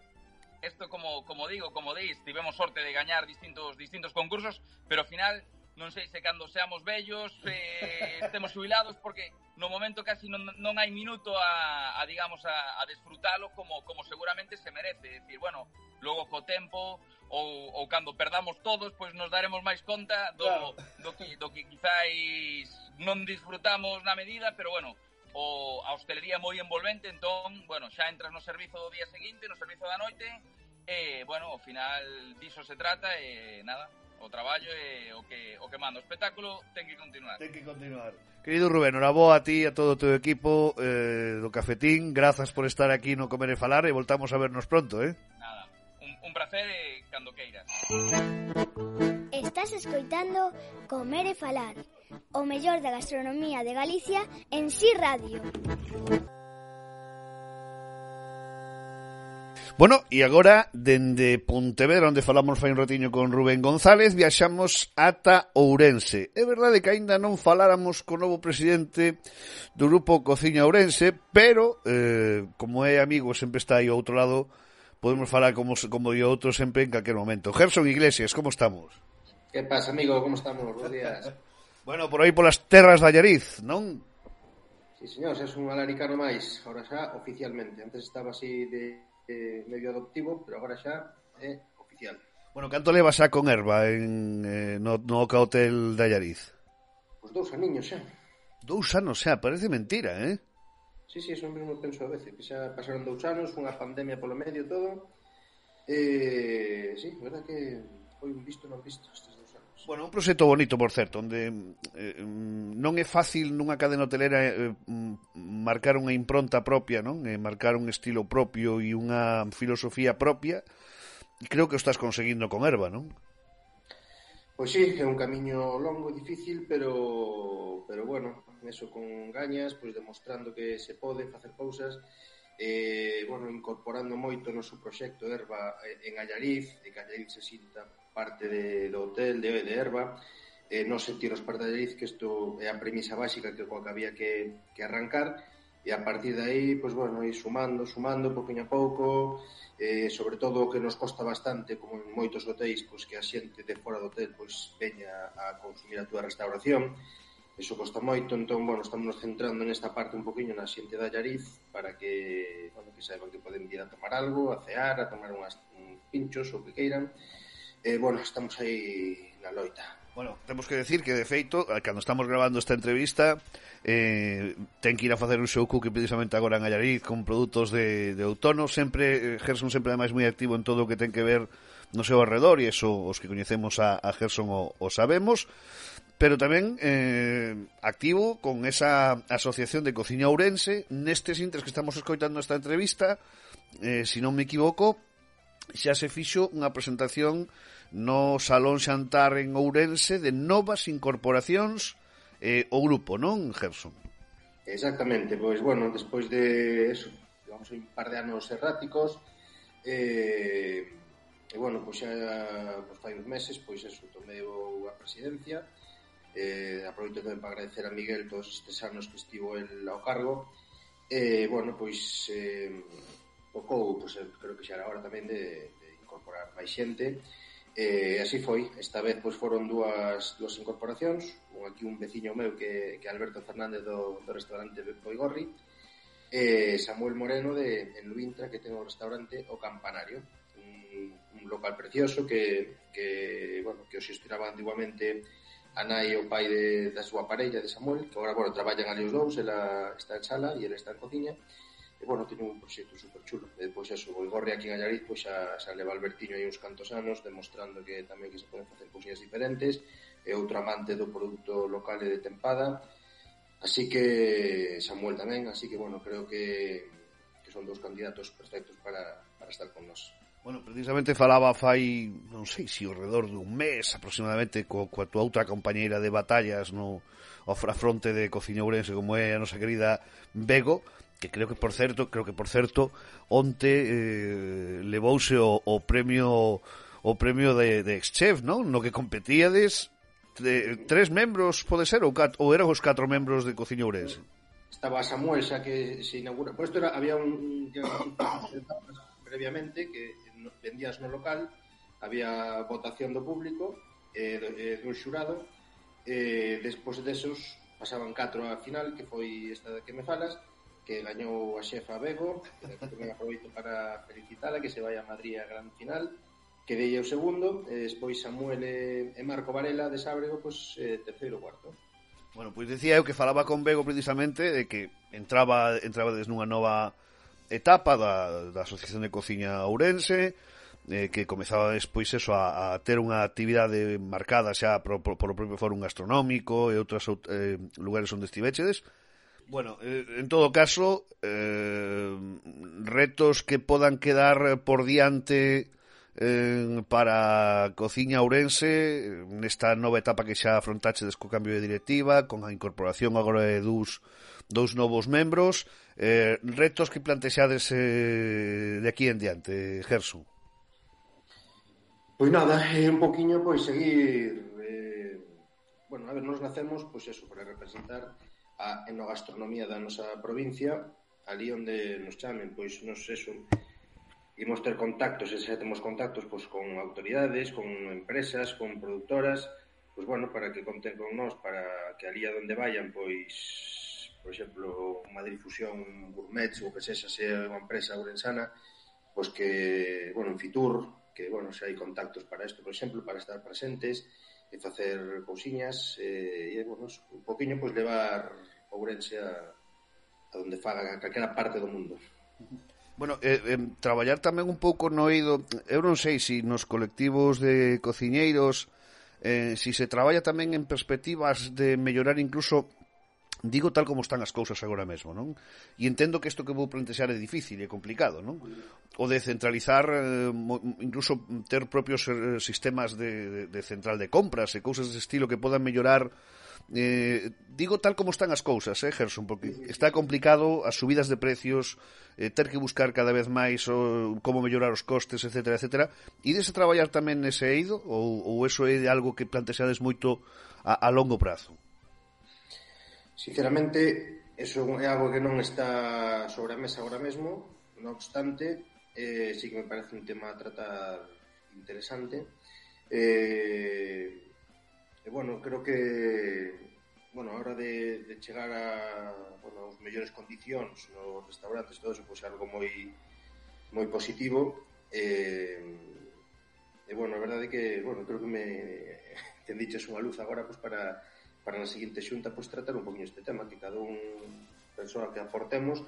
Isto como como digo, como dis, tivemos sorte de gañar distintos distintos concursos, pero ao final non sei se cando seamos vellos eh, [LAUGHS] estemos jubilados porque no momento casi non, non hai minuto a, a digamos a, a desfrutalo como como seguramente se merece, é dicir, bueno, logo co tempo ou, ou cando perdamos todos, pois nos daremos máis conta do, claro. do, que, do que quizáis non disfrutamos na medida, pero bueno, o, a hostelería moi envolvente, entón, bueno, xa entras no servizo do día seguinte, no servizo da noite, E, bueno, ao final diso se trata e nada, o traballo e o que, o que manda. O espectáculo ten que continuar. Ten que continuar. Querido Rubén, boa a ti e a todo o teu equipo eh, do Cafetín. Grazas por estar aquí no Comer e Falar e voltamos a vernos pronto, eh? Nada, un, un placer e cando queiras. Estás escoitando Comer e Falar, o mellor da gastronomía de Galicia en Si sí Radio. Bueno, e agora, dende Pontevedra, onde falamos fai un ratiño con Rubén González, viaxamos ata Ourense. É verdade que aínda non faláramos co novo presidente do grupo Cociña Ourense, pero, eh, como é amigo, sempre está aí ao outro lado, podemos falar como, como di outro sempre en calquer momento. Gerson Iglesias, como estamos? Que pasa, amigo? Como estamos? Bos días. [LAUGHS] bueno, por aí polas terras da Allariz, non? Sí, señor, es un alaricano máis, ahora xa oficialmente. Antes estaba así de eh, medio adoptivo, pero agora xa é oficial. Bueno, canto leva xa con erva en, eh, no, no Oca Hotel de Allariz? Os dous aniños xa. Dous anos xa, parece mentira, eh? Sí, sí, eso mesmo penso a veces, que xa pasaron dous anos, unha pandemia polo medio todo. Eh, sí, verdad que foi un visto non visto estes Bueno, un proxecto bonito, por certo, onde eh, mm, non é fácil nunha cadena hotelera eh, mm, marcar unha impronta propia, non? Eh, marcar un estilo propio e unha filosofía propia. E creo que o estás conseguindo con Herba, non? Pois sí, é un camiño longo, e difícil, pero pero bueno, eso con gañas, pois demostrando que se pode facer cousas eh, bueno, incorporando moito no seu proxecto Herba eh, en Allariz, e que Allariz se sinta parte de, do hotel, de, de erva, eh, non sentir os pardaleriz, que isto é a premisa básica que coa que había que, que arrancar, e a partir de aí, pois, bueno, ir sumando, sumando, poquinho a pouco, eh, sobre todo o que nos costa bastante, como en moitos hotéis, pois que a xente de fora do hotel pois, veña a consumir a túa restauración, Eso costa moito, entón, bueno, estamos centrando nesta parte un poquinho na xente da Llariz para que, bueno, que saiban que poden vir a tomar algo, a cear, a tomar unhas, pinchos ou que queiran eh, bueno, estamos aí na loita. Bueno, temos que decir que, de feito, eh, cando estamos grabando esta entrevista, eh, ten que ir a facer un show que precisamente agora en Allariz con produtos de, de outono. Sempre, eh, Gerson sempre ademais moi activo en todo o que ten que ver no seu arredor, e eso os que coñecemos a, a Gerson o, o sabemos, pero tamén eh, activo con esa asociación de cociña ourense nestes intres que estamos escoitando esta entrevista, eh, se si non me equivoco, xa se fixo unha presentación no Salón Xantar en Ourense de novas incorporacións eh, o grupo, non, Gerson? Exactamente, pois, bueno, despois de eso, vamos un par de anos erráticos, eh, e, bueno, pois xa, pois, fai uns meses, pois, eso, tomei a presidencia, eh, aproveito tamén para agradecer a Miguel todos estes anos que estivo el ao cargo, e, eh, bueno, pois, eh, tocou, pois, eh, creo que xa era hora tamén de, de incorporar máis xente, e, E así foi, esta vez pois foron dúas, dúas incorporacións, un aquí un veciño meu que, que Alberto Fernández do, do restaurante Boigorri, e Samuel Moreno de en Luintra que ten o restaurante O Campanario, un, un local precioso que, que, bueno, que o xestionaba antiguamente a nai e o pai de, da súa parella de Samuel, que agora, bueno, traballan ali os dous, ela está en sala e ele está en cociña, e E, bueno, teño un proxecto super chulo. E depois eso, o Igorri aquí en Allariz, pois xa, xa leva Albertiño aí uns cantos anos, demostrando que tamén que se poden facer cousinhas diferentes, e outro amante do produto local e de tempada, así que Samuel tamén, así que, bueno, creo que, que son dous candidatos perfectos para, para estar con nós. Bueno, precisamente falaba fai, non sei si, ao redor dun mes aproximadamente co, coa tua outra compañeira de batallas no ao fronte de Cociñourense como é a nosa querida Bego que creo que por certo, creo que por certo, onte eh, levouse o, o premio o premio de, de Exchef, non? No que competíades de, tres membros, pode ser, ou, cat, ou eran os catro membros de Cociña Ourense? Estaba Samuel, xa que se inaugura. Pois isto era, había un, [COUGHS] previamente que vendías no local, había votación do público, e eh, dun xurado, eh, despois desos pasaban catro a final, que foi esta que me falas, que gañou a xefa Bego, que tamén aproveito para felicitala, que se vai a Madrid a gran final, que dei o segundo, e despois Samuel e Marco Varela de Sábrego, pois, eh, terceiro cuarto. Bueno, pois decía eu que falaba con Bego precisamente de que entraba entraba des nunha nova etapa da, da Asociación de Cociña Ourense, eh, que comezaba despois eso a, a ter unha actividade marcada xa polo pro, pro propio fórum gastronómico e outros eh, lugares onde estivechedes Bueno, eh, en todo caso, eh, retos que podan quedar por diante eh, para Cociña Ourense nesta nova etapa que xa afrontachedes co cambio de directiva, con a incorporación agora de dous, dous novos membros, eh, retos que plantexades eh, de aquí en diante, Gerson? Pois nada, é un poquinho pois seguir eh, bueno, a ver, nos nacemos pois eso, para representar a enogastronomía da nosa provincia, ali onde nos chamen, pois nos eso, imos ter contactos, e se temos contactos pois, con autoridades, con empresas, con productoras, pois bueno, para que conten con nós, para que ali a donde vayan, pois, por exemplo, unha difusión gourmet, ou que sexa, sea unha empresa ourensana, pois que, bueno, en Fitur, que, bueno, se hai contactos para isto, por exemplo, para estar presentes, e facer cousiñas eh, e, e bueno, un poquinho pois levar Ourense a, a donde faga a calquera parte do mundo. Bueno, eh, eh, traballar tamén un pouco no oído, eu non sei se si nos colectivos de cociñeiros eh, si se traballa tamén en perspectivas de mellorar incluso digo tal como están as cousas agora mesmo, non? E entendo que isto que vou plantexar é difícil e complicado, non? O de centralizar, eh, incluso ter propios eh, sistemas de, de, de central de compras e cousas dese estilo que podan mellorar Eh, digo tal como están as cousas, eh, Gerson, porque está complicado as subidas de precios, eh, ter que buscar cada vez máis o, como mellorar os costes, etc, etc. E dese traballar tamén nese eido ou, ou eso é algo que plantexades moito a, a longo prazo? Sinceramente, eso é algo que non está sobre a mesa agora mesmo, non obstante, eh, sí que me parece un tema a tratar interesante. Eh, e bueno, creo que bueno, a hora de, de chegar a bueno, as mellores condicións nos restaurantes, todo eso, pois pues, algo moi moi positivo e, eh, e bueno, a verdade é que bueno, creo que me [LAUGHS] tendiches unha luz agora pois pues, para para na seguinte xunta pois tratar un poquinho este tema, que cada un persoa que aportemos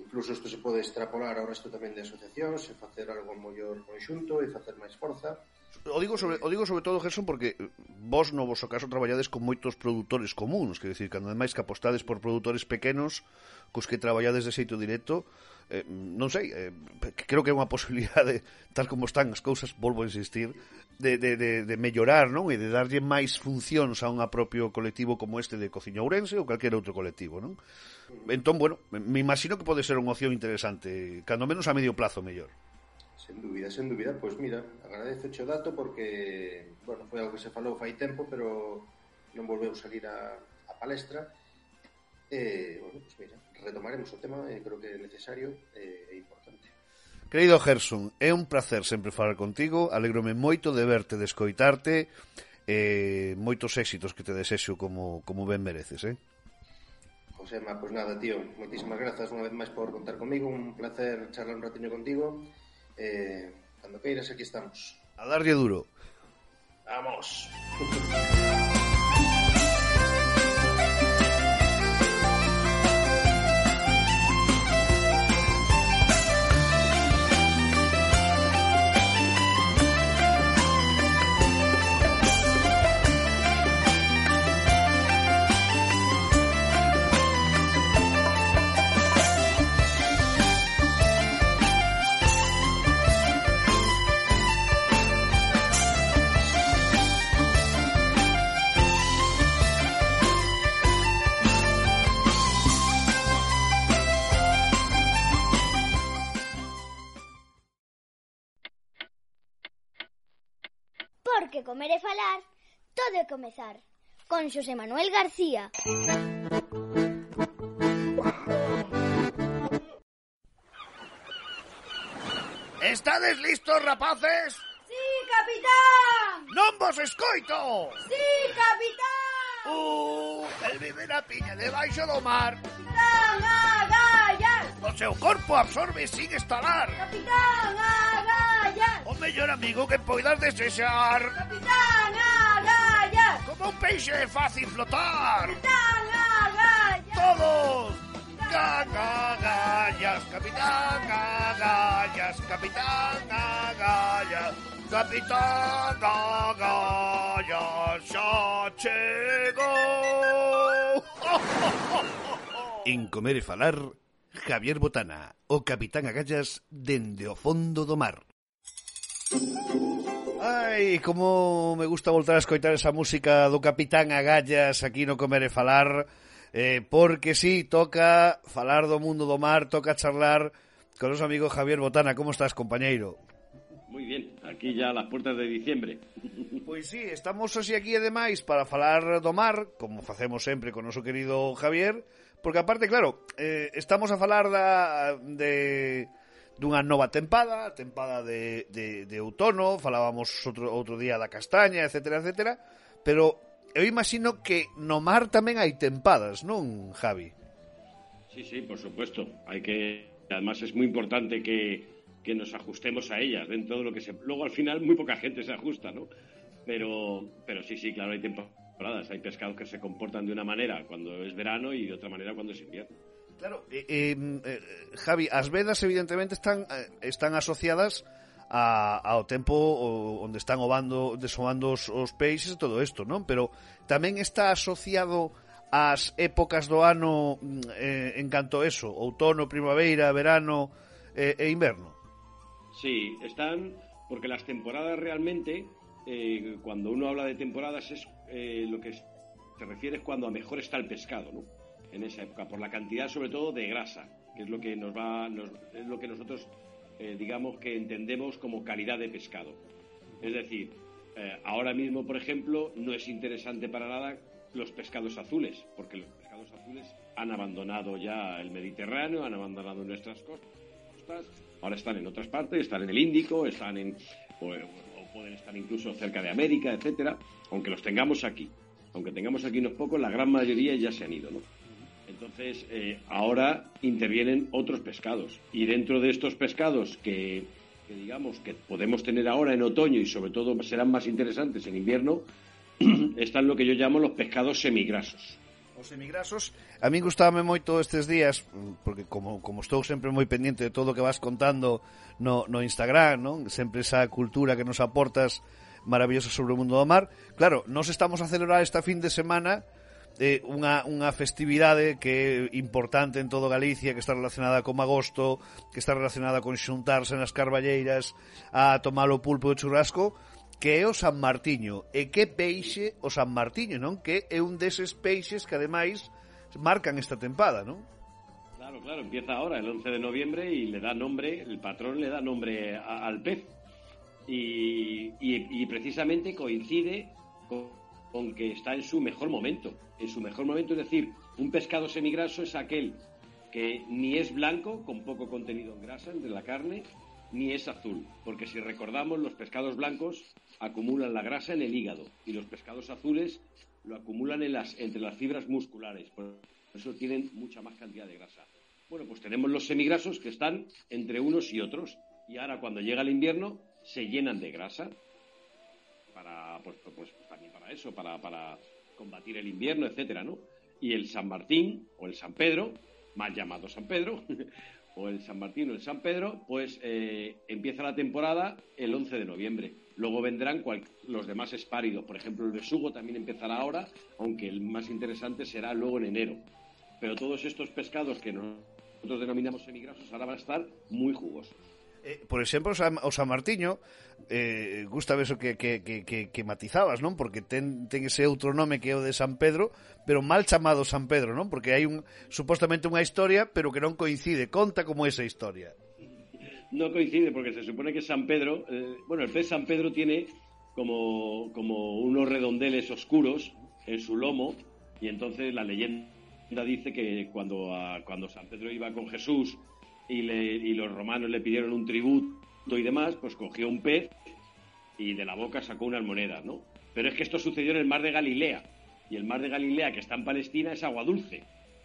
incluso isto se pode extrapolar ao resto tamén de asociacións e facer algo mellor conxunto e facer máis forza o digo sobre o digo sobre todo Gerson porque vos no vos caso traballades con moitos produtores comúns, que dicir, cando ademais que apostades por produtores pequenos cos que traballades de xeito directo, eh, non sei, eh, creo que é unha [LAUGHS] posibilidade, tal como están as cousas, volvo a insistir, de, de, de, de mellorar, non? E de darlle máis funcións a un propio colectivo como este de Cociña Ourense ou calquer outro colectivo, non? Entón, bueno, me imagino que pode ser unha opción interesante, cando menos a medio plazo mellor. Sen dúbida, sen dúbida, pois mira, agradezo o dato porque, bueno, foi algo que se falou fai tempo, pero non volveu salir a, a palestra. E, eh, bueno, pues mira, retomaremos o tema, eh, creo que é necesario eh, é importante. Querido Gerson, é un placer sempre falar contigo, alegrome moito de verte, de escoitarte, e eh, moitos éxitos que te desexo como, como ben mereces, eh? Josema, pois pues nada, tío, moitísimas grazas unha vez máis por contar comigo, un placer charlar un ratiño contigo, Eh, cando queiras, aquí estamos. A darlle duro. Vamos. [LAUGHS] comer e falar, todo é comezar. Con Xosé Manuel García. Estades listos, rapaces? Sí, capitán! Non vos escoito! Sí, capitán! Uh, el vive na piña debaixo do mar. Capitán, agallas! O seu corpo absorbe sin estalar. Capitán, agallas! Mellor amigo que poidas desexar. Capitán, agallas! Como un peixe é fácil flotar. Capitán, agallas! Todos. Gagallas, capitán, gagallas, capitán, gagallas, capitán, gagallas, xa chegou. En Comer e Falar, Javier Botana, o capitán Agallas dende o fondo do mar. Ai, como me gusta voltar a escoitar esa música do Capitán Agallas aquí no Comer e Falar, eh, porque sí, toca falar do mundo do mar, toca charlar con os amigos Javier Botana. Como estás, compañeiro? Muy bien, aquí ya a las puertas de diciembre. [LAUGHS] Pois sí, estamos hoxe aquí ademais para falar do mar, como facemos sempre con noso querido Javier, porque aparte, claro, eh, estamos a falar da, de dunha nova tempada, tempada de, de, de falábamos outro, outro día da castaña, etcétera, etcétera, pero eu imagino que no mar tamén hai tempadas, non, Javi? Sí, sí, por supuesto. Hay que, además es muy importante que, que nos ajustemos a ellas dentro de lo que se. Luego al final muy poca gente se ajusta, ¿no? Pero, pero sí, sí, claro, hay temporadas, hay pescados que se comportan de una manera cuando es verano y de otra manera cuando es invierno. Claro, eh, eh, Javi, as vedas evidentemente están eh, están asociadas a, ao tempo o, onde están ovando, desovando os, os peixes e todo isto, non? Pero tamén está asociado ás épocas do ano mm, eh, en canto a eso, outono, primavera, verano eh, e inverno. Sí, están porque las temporadas realmente eh, cuando uno habla de temporadas es eh, lo que se refiere es cuando a mejor está el pescado, ¿no? En esa época, por la cantidad sobre todo de grasa, que es lo que nos va, es lo que nosotros, eh, digamos que entendemos como calidad de pescado. Es decir, eh, ahora mismo, por ejemplo, no es interesante para nada los pescados azules, porque los pescados azules han abandonado ya el Mediterráneo, han abandonado nuestras costas, ahora están en otras partes, están en el Índico, están en o pueden estar incluso cerca de América, etcétera, aunque los tengamos aquí, aunque tengamos aquí unos pocos, la gran mayoría ya se han ido, ¿no? Entonces, eh, ahora intervienen otros pescados. Y dentro de estos pescados que, digamos que podemos tener ahora en otoño y sobre todo serán más interesantes en invierno, [CLEARS THROAT] están lo que yo llamo los pescados semigrasos. Os emigrasos, a min gustábame moito estes días, porque como, como estou sempre moi pendiente de todo o que vas contando no, no Instagram, non? sempre esa cultura que nos aportas maravillosa sobre o mundo do mar. Claro, nos estamos a celebrar esta fin de semana eh, unha, unha festividade que é importante en todo Galicia, que está relacionada con Agosto, que está relacionada con xuntarse nas carballeiras a tomar o pulpo de churrasco, que é o San Martiño. E que peixe o San Martiño, non? Que é un deses peixes que ademais marcan esta tempada, non? Claro, claro, empieza ahora, el 11 de noviembre, y le da nombre, el patrón le da nombre a, al pez. Y, y, y precisamente coincide con que está en su mejor momento. En su mejor momento, es decir, un pescado semigraso es aquel que ni es blanco, con poco contenido en grasa de la carne, ni es azul. Porque si recordamos, los pescados blancos acumulan la grasa en el hígado y los pescados azules lo acumulan entre las fibras musculares. Por eso tienen mucha más cantidad de grasa. Bueno, pues tenemos los semigrasos que están entre unos y otros. Y ahora, cuando llega el invierno, se llenan de grasa. Para, pues, pues también para eso, para, para combatir el invierno, etcétera, ¿no? Y el San Martín o el San Pedro, mal llamado San Pedro, [LAUGHS] o el San Martín o el San Pedro, pues eh, empieza la temporada el 11 de noviembre. Luego vendrán los demás espáridos. Por ejemplo, el besugo también empezará ahora, aunque el más interesante será luego en enero. Pero todos estos pescados que nosotros denominamos semigrasos ahora van a estar muy jugosos. Eh, por exemplo, o San Martiño eh, gusta eso que, que, que, que matizabas, non? Porque ten, ese outro nome que é o de San Pedro, pero mal chamado San Pedro, non? Porque hai un supostamente unha historia, pero que non coincide. Conta como esa historia. No coincide porque se supone que San Pedro, eh, bueno, el pez San Pedro tiene como, como unos redondeles oscuros en su lomo y entonces la leyenda dice que cuando, cuando San Pedro iba con Jesús y, le, y los romanos le pidieron un tributo y demás, pues cogió un pez y de la boca sacó unas monedas, ¿no? Pero es que esto sucedió en el mar de Galilea. Y el mar de Galilea, que está en Palestina, es agua dulce.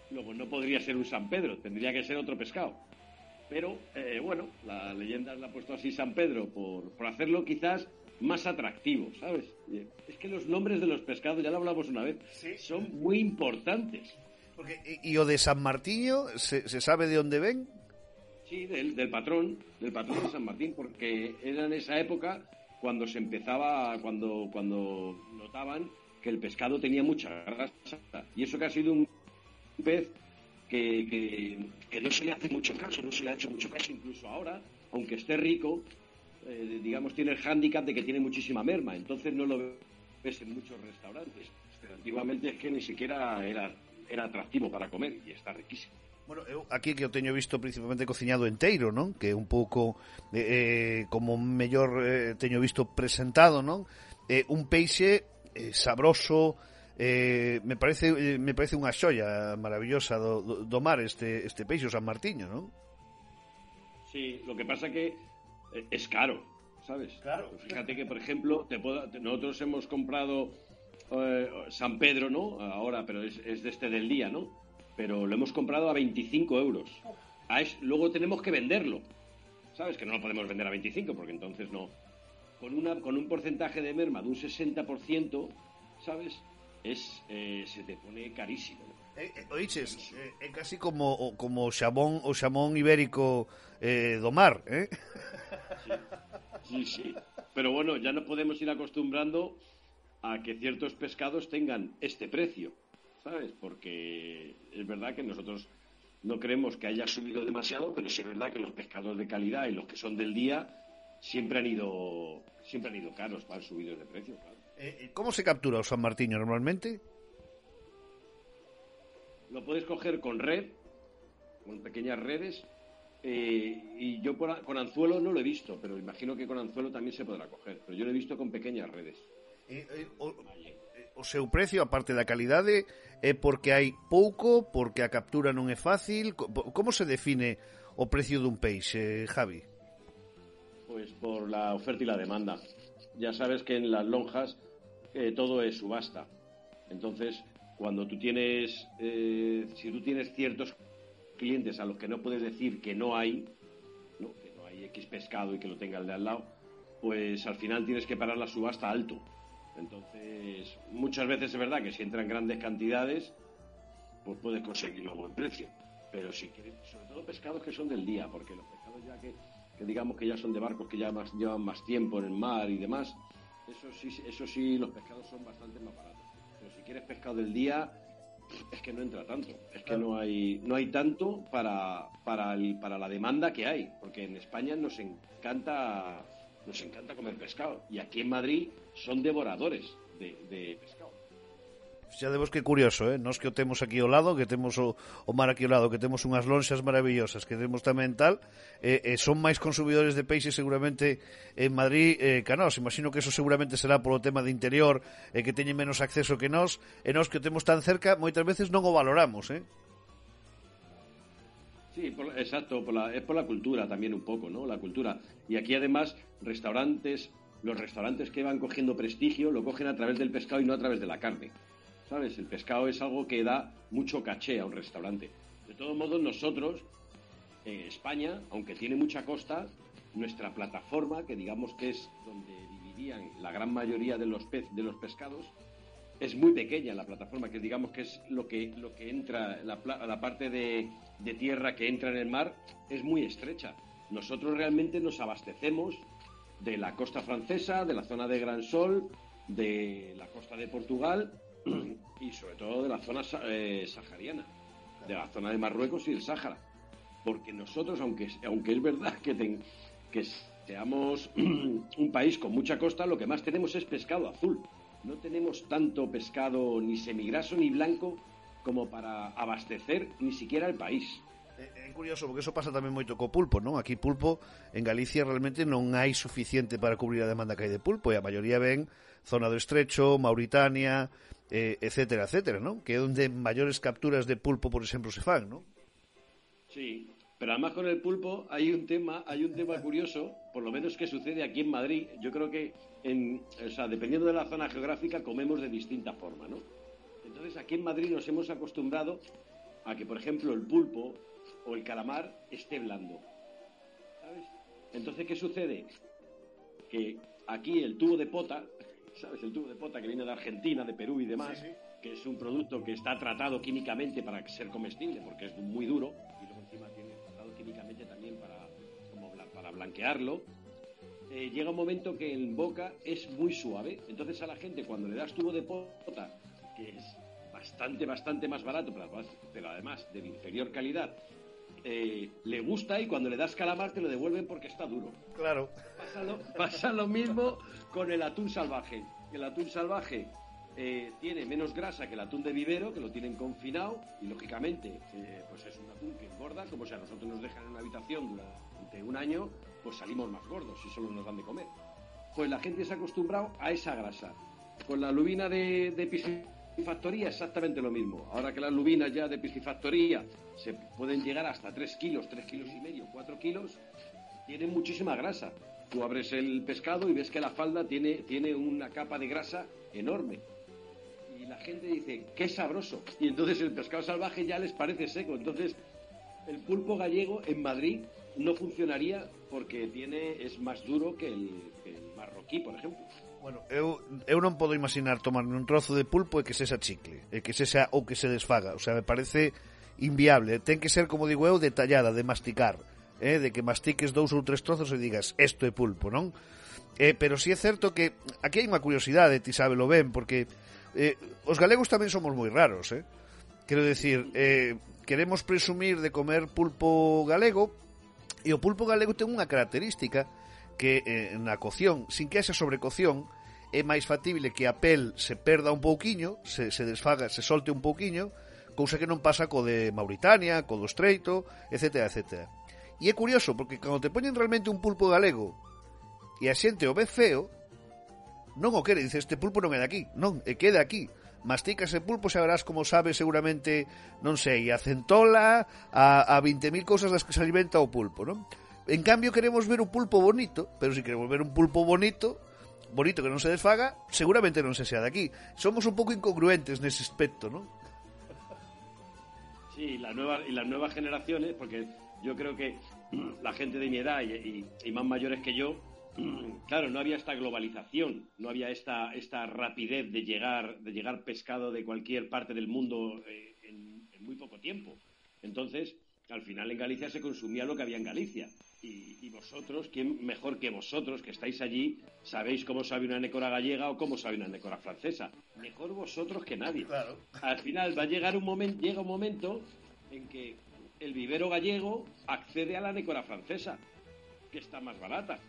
Luego no podría ser un San Pedro, tendría que ser otro pescado. Pero eh, bueno, la leyenda la ha puesto así San Pedro por, por hacerlo quizás más atractivo, ¿sabes? Es que los nombres de los pescados, ya lo hablamos una vez, son muy importantes. Porque, y, o de San Martiño, ¿se, ¿se sabe de dónde ven? Sí, del, patrón, del patrón de San Martín, porque era en esa época cuando se empezaba, cuando, cuando notaban que el pescado tenía mucha grasa. Y eso que ha sido un pez que, no se le hace mucho caso, no se le ha hecho mucho caso incluso ahora, aunque esté rico, eh, digamos, tiene el hándicap de que tiene muchísima merma, entonces no lo ves en muchos restaurantes. Antiguamente es que ni siquiera era, era atractivo para comer y está riquísimo. Bueno, eu aquí que eu teño visto principalmente cociñado enteiro, non? Que é un pouco eh, como mellor eh, teño visto presentado, non? Eh, un peixe eh, sabroso, eh, me parece eh, me parece unha xoia maravillosa do, do, do mar este este peixe o San Martiño, non? Sí, lo que pasa que eh, es caro, ¿sabes? Claro. Fíjate que, por ejemplo, te puedo, nosotros hemos comprado eh, San Pedro, ¿no? Ahora, pero es, es de este del día, ¿no? Pero lo hemos comprado a 25 euros. A es, luego tenemos que venderlo. ¿Sabes? Que no lo podemos vender a 25 porque entonces no. Con, una, con un porcentaje de merma de un 60%, ¿sabes? Es, eh, se te pone carísimo. Eh, eh, oiches, eh, é casi como como xamón o xamón ibérico eh, do mar, eh? Sí. sí, sí. Pero bueno, ya no podemos ir acostumbrando a que ciertos pescados tengan este precio. ¿Sabes? Porque es verdad que nosotros no creemos que haya subido demasiado, pero sí es verdad que los pescados de calidad y los que son del día siempre han ido siempre han ido caros, van subidos de precio, claro. Eh, ¿Cómo se captura San Martín normalmente? Lo puedes coger con red, con pequeñas redes, eh, y yo por, con anzuelo no lo he visto, pero imagino que con anzuelo también se podrá coger, pero yo lo he visto con pequeñas redes. Eh, eh, o, o seu precio, a parte da calidade, é porque hai pouco, porque a captura non é fácil? Como se define o precio dun peixe, Javi? Pois por la oferta e la demanda. Ya sabes que en las lonjas eh, todo es subasta. Entonces, cuando tú tienes, eh, si tú tienes ciertos clientes a los que no puedes decir que no hay, ¿no? que no hay X pescado y que lo tenga el de al lado, pues al final tienes que parar la subasta alto. Entonces, muchas veces es verdad que si entran grandes cantidades, pues puedes conseguirlo a buen precio. Pero si quieres, sobre todo pescados que son del día, porque los pescados ya que, que digamos que ya son de barcos que ya más, llevan más tiempo en el mar y demás, eso sí, eso sí, los pescados son bastante más baratos. Pero si quieres pescado del día, es que no entra tanto, es que no hay, no hay tanto para, para, el, para la demanda que hay, porque en España nos encanta nos encanta comer pescado. Y aquí en Madrid son devoradores de, de pescado. Xa debos que curioso, eh? Nos que o temos aquí ao lado, que temos o, o mar aquí ao lado, que temos unhas lonxas maravillosas, que temos tamén tal, eh, eh, son máis consumidores de peixe seguramente en Madrid eh, que nós. Imagino que eso seguramente será polo tema de interior, eh, que teñen menos acceso que nós, e nós que o temos tan cerca, moitas veces non o valoramos, eh? Sí, por, exacto, por la, es por la cultura también un poco, ¿no? La cultura. Y aquí además, restaurantes, los restaurantes que van cogiendo prestigio lo cogen a través del pescado y no a través de la carne. ¿sabes? El pescado es algo que da mucho caché a un restaurante. De todos modos, nosotros, en España, aunque tiene mucha costa, nuestra plataforma, que digamos que es donde dividían la gran mayoría de los, pez, de los pescados, es muy pequeña la plataforma, que digamos que es lo que, lo que entra, la, la parte de, de tierra que entra en el mar, es muy estrecha. Nosotros realmente nos abastecemos de la costa francesa, de la zona de Gran Sol, de la costa de Portugal [CLEARS THROAT] y sobre todo de la zona eh, sahariana, de la zona de Marruecos y del Sáhara. Porque nosotros, aunque, aunque es verdad que, que seamos [CLEARS THROAT] un país con mucha costa, lo que más tenemos es pescado azul. No tenemos tanto pescado ni semigraso ni blanco como para abastecer ni siquiera el país. É, é curioso, porque eso pasa tamén moito co pulpo, non? Aquí pulpo, en Galicia realmente non hai suficiente para cubrir a demanda que hai de pulpo, e a maioría ven zona do Estrecho, Mauritania, eh, etcétera, etcétera, ¿no? Que é onde maiores capturas de pulpo, por exemplo, se fan, ¿no? Sí, pero además con el pulpo hay un tema, hay un tema curioso, por lo menos que sucede aquí en Madrid. Yo creo que, en, o sea, dependiendo de la zona geográfica, comemos de distinta forma, ¿no? Entonces aquí en Madrid nos hemos acostumbrado a que, por ejemplo, el pulpo o el calamar esté blando. ¿Sabes? Entonces, ¿qué sucede? Que aquí el tubo de pota, [LAUGHS] ¿sabes? El tubo de pota que viene de Argentina, de Perú y demás, sí, sí. que es un producto que está tratado químicamente para ser comestible, porque es muy duro, y luego encima tiene blanquearlo. Eh, llega un momento que en boca es muy suave, entonces a la gente cuando le das tubo de pota, que es bastante, bastante más barato, pero además de inferior calidad, eh, le gusta y cuando le das calamar te lo devuelven porque está duro. Claro. Pasa lo, pasa lo mismo con el atún salvaje. El atún salvaje eh, tiene menos grasa que el atún de vivero, que lo tienen confinado y lógicamente eh, pues es un atún que engorda, como si a nosotros nos dejan en una habitación durante un año, pues salimos más gordos y solo nos dan de comer. Pues la gente se ha acostumbrado a esa grasa. Con la lubina de, de piscifactoría exactamente lo mismo. Ahora que las lubinas ya de piscifactoría se pueden llegar hasta 3 kilos, 3 kilos y medio, 4 kilos, tienen muchísima grasa. Tú abres el pescado y ves que la falda tiene, tiene una capa de grasa enorme. La gente dice, qué sabroso. Y entonces el pescado salvaje ya les parece seco. Entonces el pulpo gallego en Madrid no funcionaría porque tiene es más duro que el, marroquí, por ejemplo. Bueno, eu, eu non imaginar tomar un trozo de pulpo e que sexa chicle, e que sexa ou que se desfaga. O sea, me parece inviable. Ten que ser, como digo eu, detallada, de masticar. Eh, de que mastiques dous ou tres trozos e digas, isto é pulpo, non? Eh, pero sí é certo que aquí hai unha curiosidade, ti sábelo ben, porque Eh, os galegos tamén somos moi raros, eh? Quero decir, eh, queremos presumir de comer pulpo galego e o pulpo galego ten unha característica que eh, na cocción, sin que haxa sobrecoción, é máis factible que a pel se perda un pouquiño, se, se desfaga, se solte un pouquiño, cousa que non pasa co de Mauritania, co do Estreito, etc, etc. E é curioso, porque cando te poñen realmente un pulpo galego e a xente o ve feo, non o quere, dice, este pulpo non é de aquí, non, e queda aquí. Mastica ese pulpo, xa verás como sabe seguramente, non sei, a centola, a, a 20.000 cousas das que se alimenta o pulpo, non? En cambio, queremos ver un pulpo bonito, pero se si queremos ver un pulpo bonito, bonito que non se desfaga, seguramente non se sea de aquí. Somos un pouco incongruentes nese aspecto, non? Sí, la nueva, y las nuevas generaciones, porque yo creo que la gente de mi edad y, y, y más mayores que yo, [CLEARS THROAT] claro, no había esta globalización, no había esta, esta rapidez de llegar, de llegar pescado de cualquier parte del mundo eh, en, en muy poco tiempo. Entonces, al final en Galicia se consumía lo que había en Galicia. Y, y, vosotros, ¿quién mejor que vosotros que estáis allí, sabéis cómo sabe una nécora gallega o cómo sabe una nécora francesa? Mejor vosotros que nadie. Claro. Al final va a llegar un momento, llega un momento en que el vivero gallego accede a la nécora francesa, que está más barata.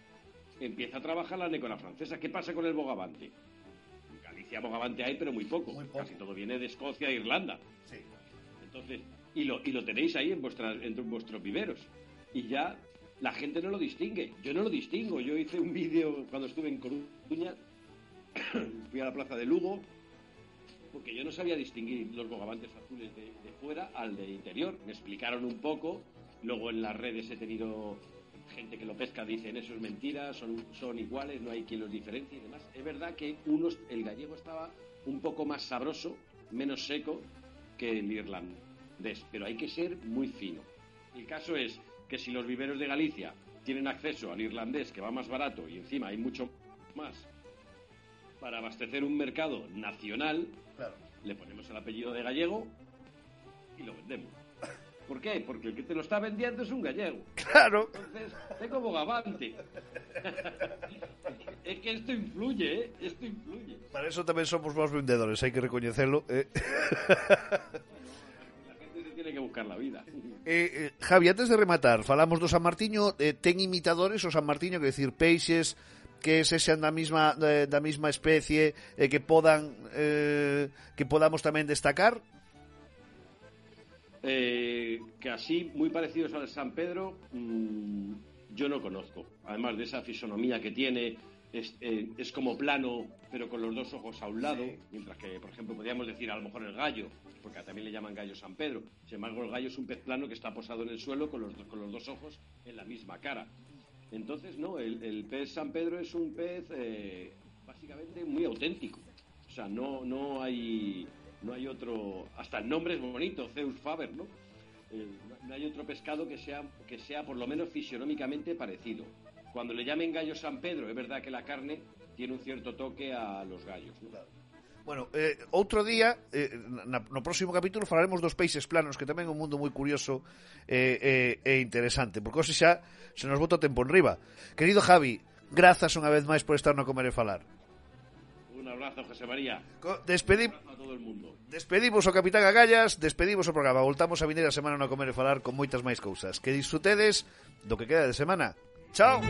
Empieza a trabajar la nécora francesa. ¿Qué pasa con el bogavante? En Galicia bogavante hay, pero muy poco. Muy poco. Casi todo viene de Escocia e Irlanda. Sí. Entonces, y lo, y lo tenéis ahí en, vuestras, en vuestros viveros. Y ya la gente no lo distingue. Yo no lo distingo. Yo hice un vídeo cuando estuve en Coruña, [COUGHS] fui a la plaza de Lugo, porque yo no sabía distinguir los bogavantes azules de, de fuera al de interior. Me explicaron un poco. Luego en las redes he tenido gente que lo pesca, dicen eso es mentira, son, son iguales, no hay quien los diferencie y demás. Es verdad que unos, el gallego estaba un poco más sabroso, menos seco que el irlandés, pero hay que ser muy fino. El caso es que si los viveros de Galicia tienen acceso al irlandés que va más barato y encima hay mucho más para abastecer un mercado nacional, Claro. le ponemos el apellido de gallego y lo vendemos. ¿Por qué? Porque el que te lo está vendiendo es un gallego. Claro. Entonces, tengo bogavante. [LAUGHS] es que esto influye, ¿eh? Esto influye. Para eso tamén somos vos vendedores, hai que recoñecelo. Eh. La gente se tiene que buscar la vida. Eh, eh, Javi, antes de rematar, falamos do San Martiño, eh, ten imitadores o San Martiño, que decir, peixes que se sean da mesma eh, da mesma especie eh, que podan eh, que podamos tamén destacar? Eh, que así, muy parecidos al San Pedro, mmm, yo no conozco. Además de esa fisonomía que tiene, es, eh, es, como plano, pero con los dos ojos a un lado, sí. mientras que, por ejemplo, podríamos decir a lo mejor el gallo, porque también le llaman gallo San Pedro. Sin embargo, el gallo es un pez plano que está posado en el suelo con los, con los dos ojos en la misma cara. Entonces, no, el, el pez San Pedro es un pez eh, básicamente muy auténtico. O sea, no, no hay no hay otro, hasta el nombre es bonito, Zeus Faber, ¿no? Eh, no hay otro pescado que sea, que sea por lo menos fisionómicamente parecido. Cuando le llamen gallo San Pedro, es verdad que la carne tiene un cierto toque a los gallos. ¿no? Bueno, eh, outro día, eh, na, no próximo capítulo, falaremos dos peixes planos, que tamén é un mundo moi curioso eh, eh, e interesante, porque hoxe xa se nos bota tempo en riba. Querido Javi, grazas unha vez máis por estar no Comer e Falar abrazo, José María. Co despedimos a todo el mundo. Despedimos o capitán Agallas, despedimos o programa. Voltamos a vinir a semana no a comer e falar con moitas máis cousas. Que disfrutedes do que queda de semana. Chao.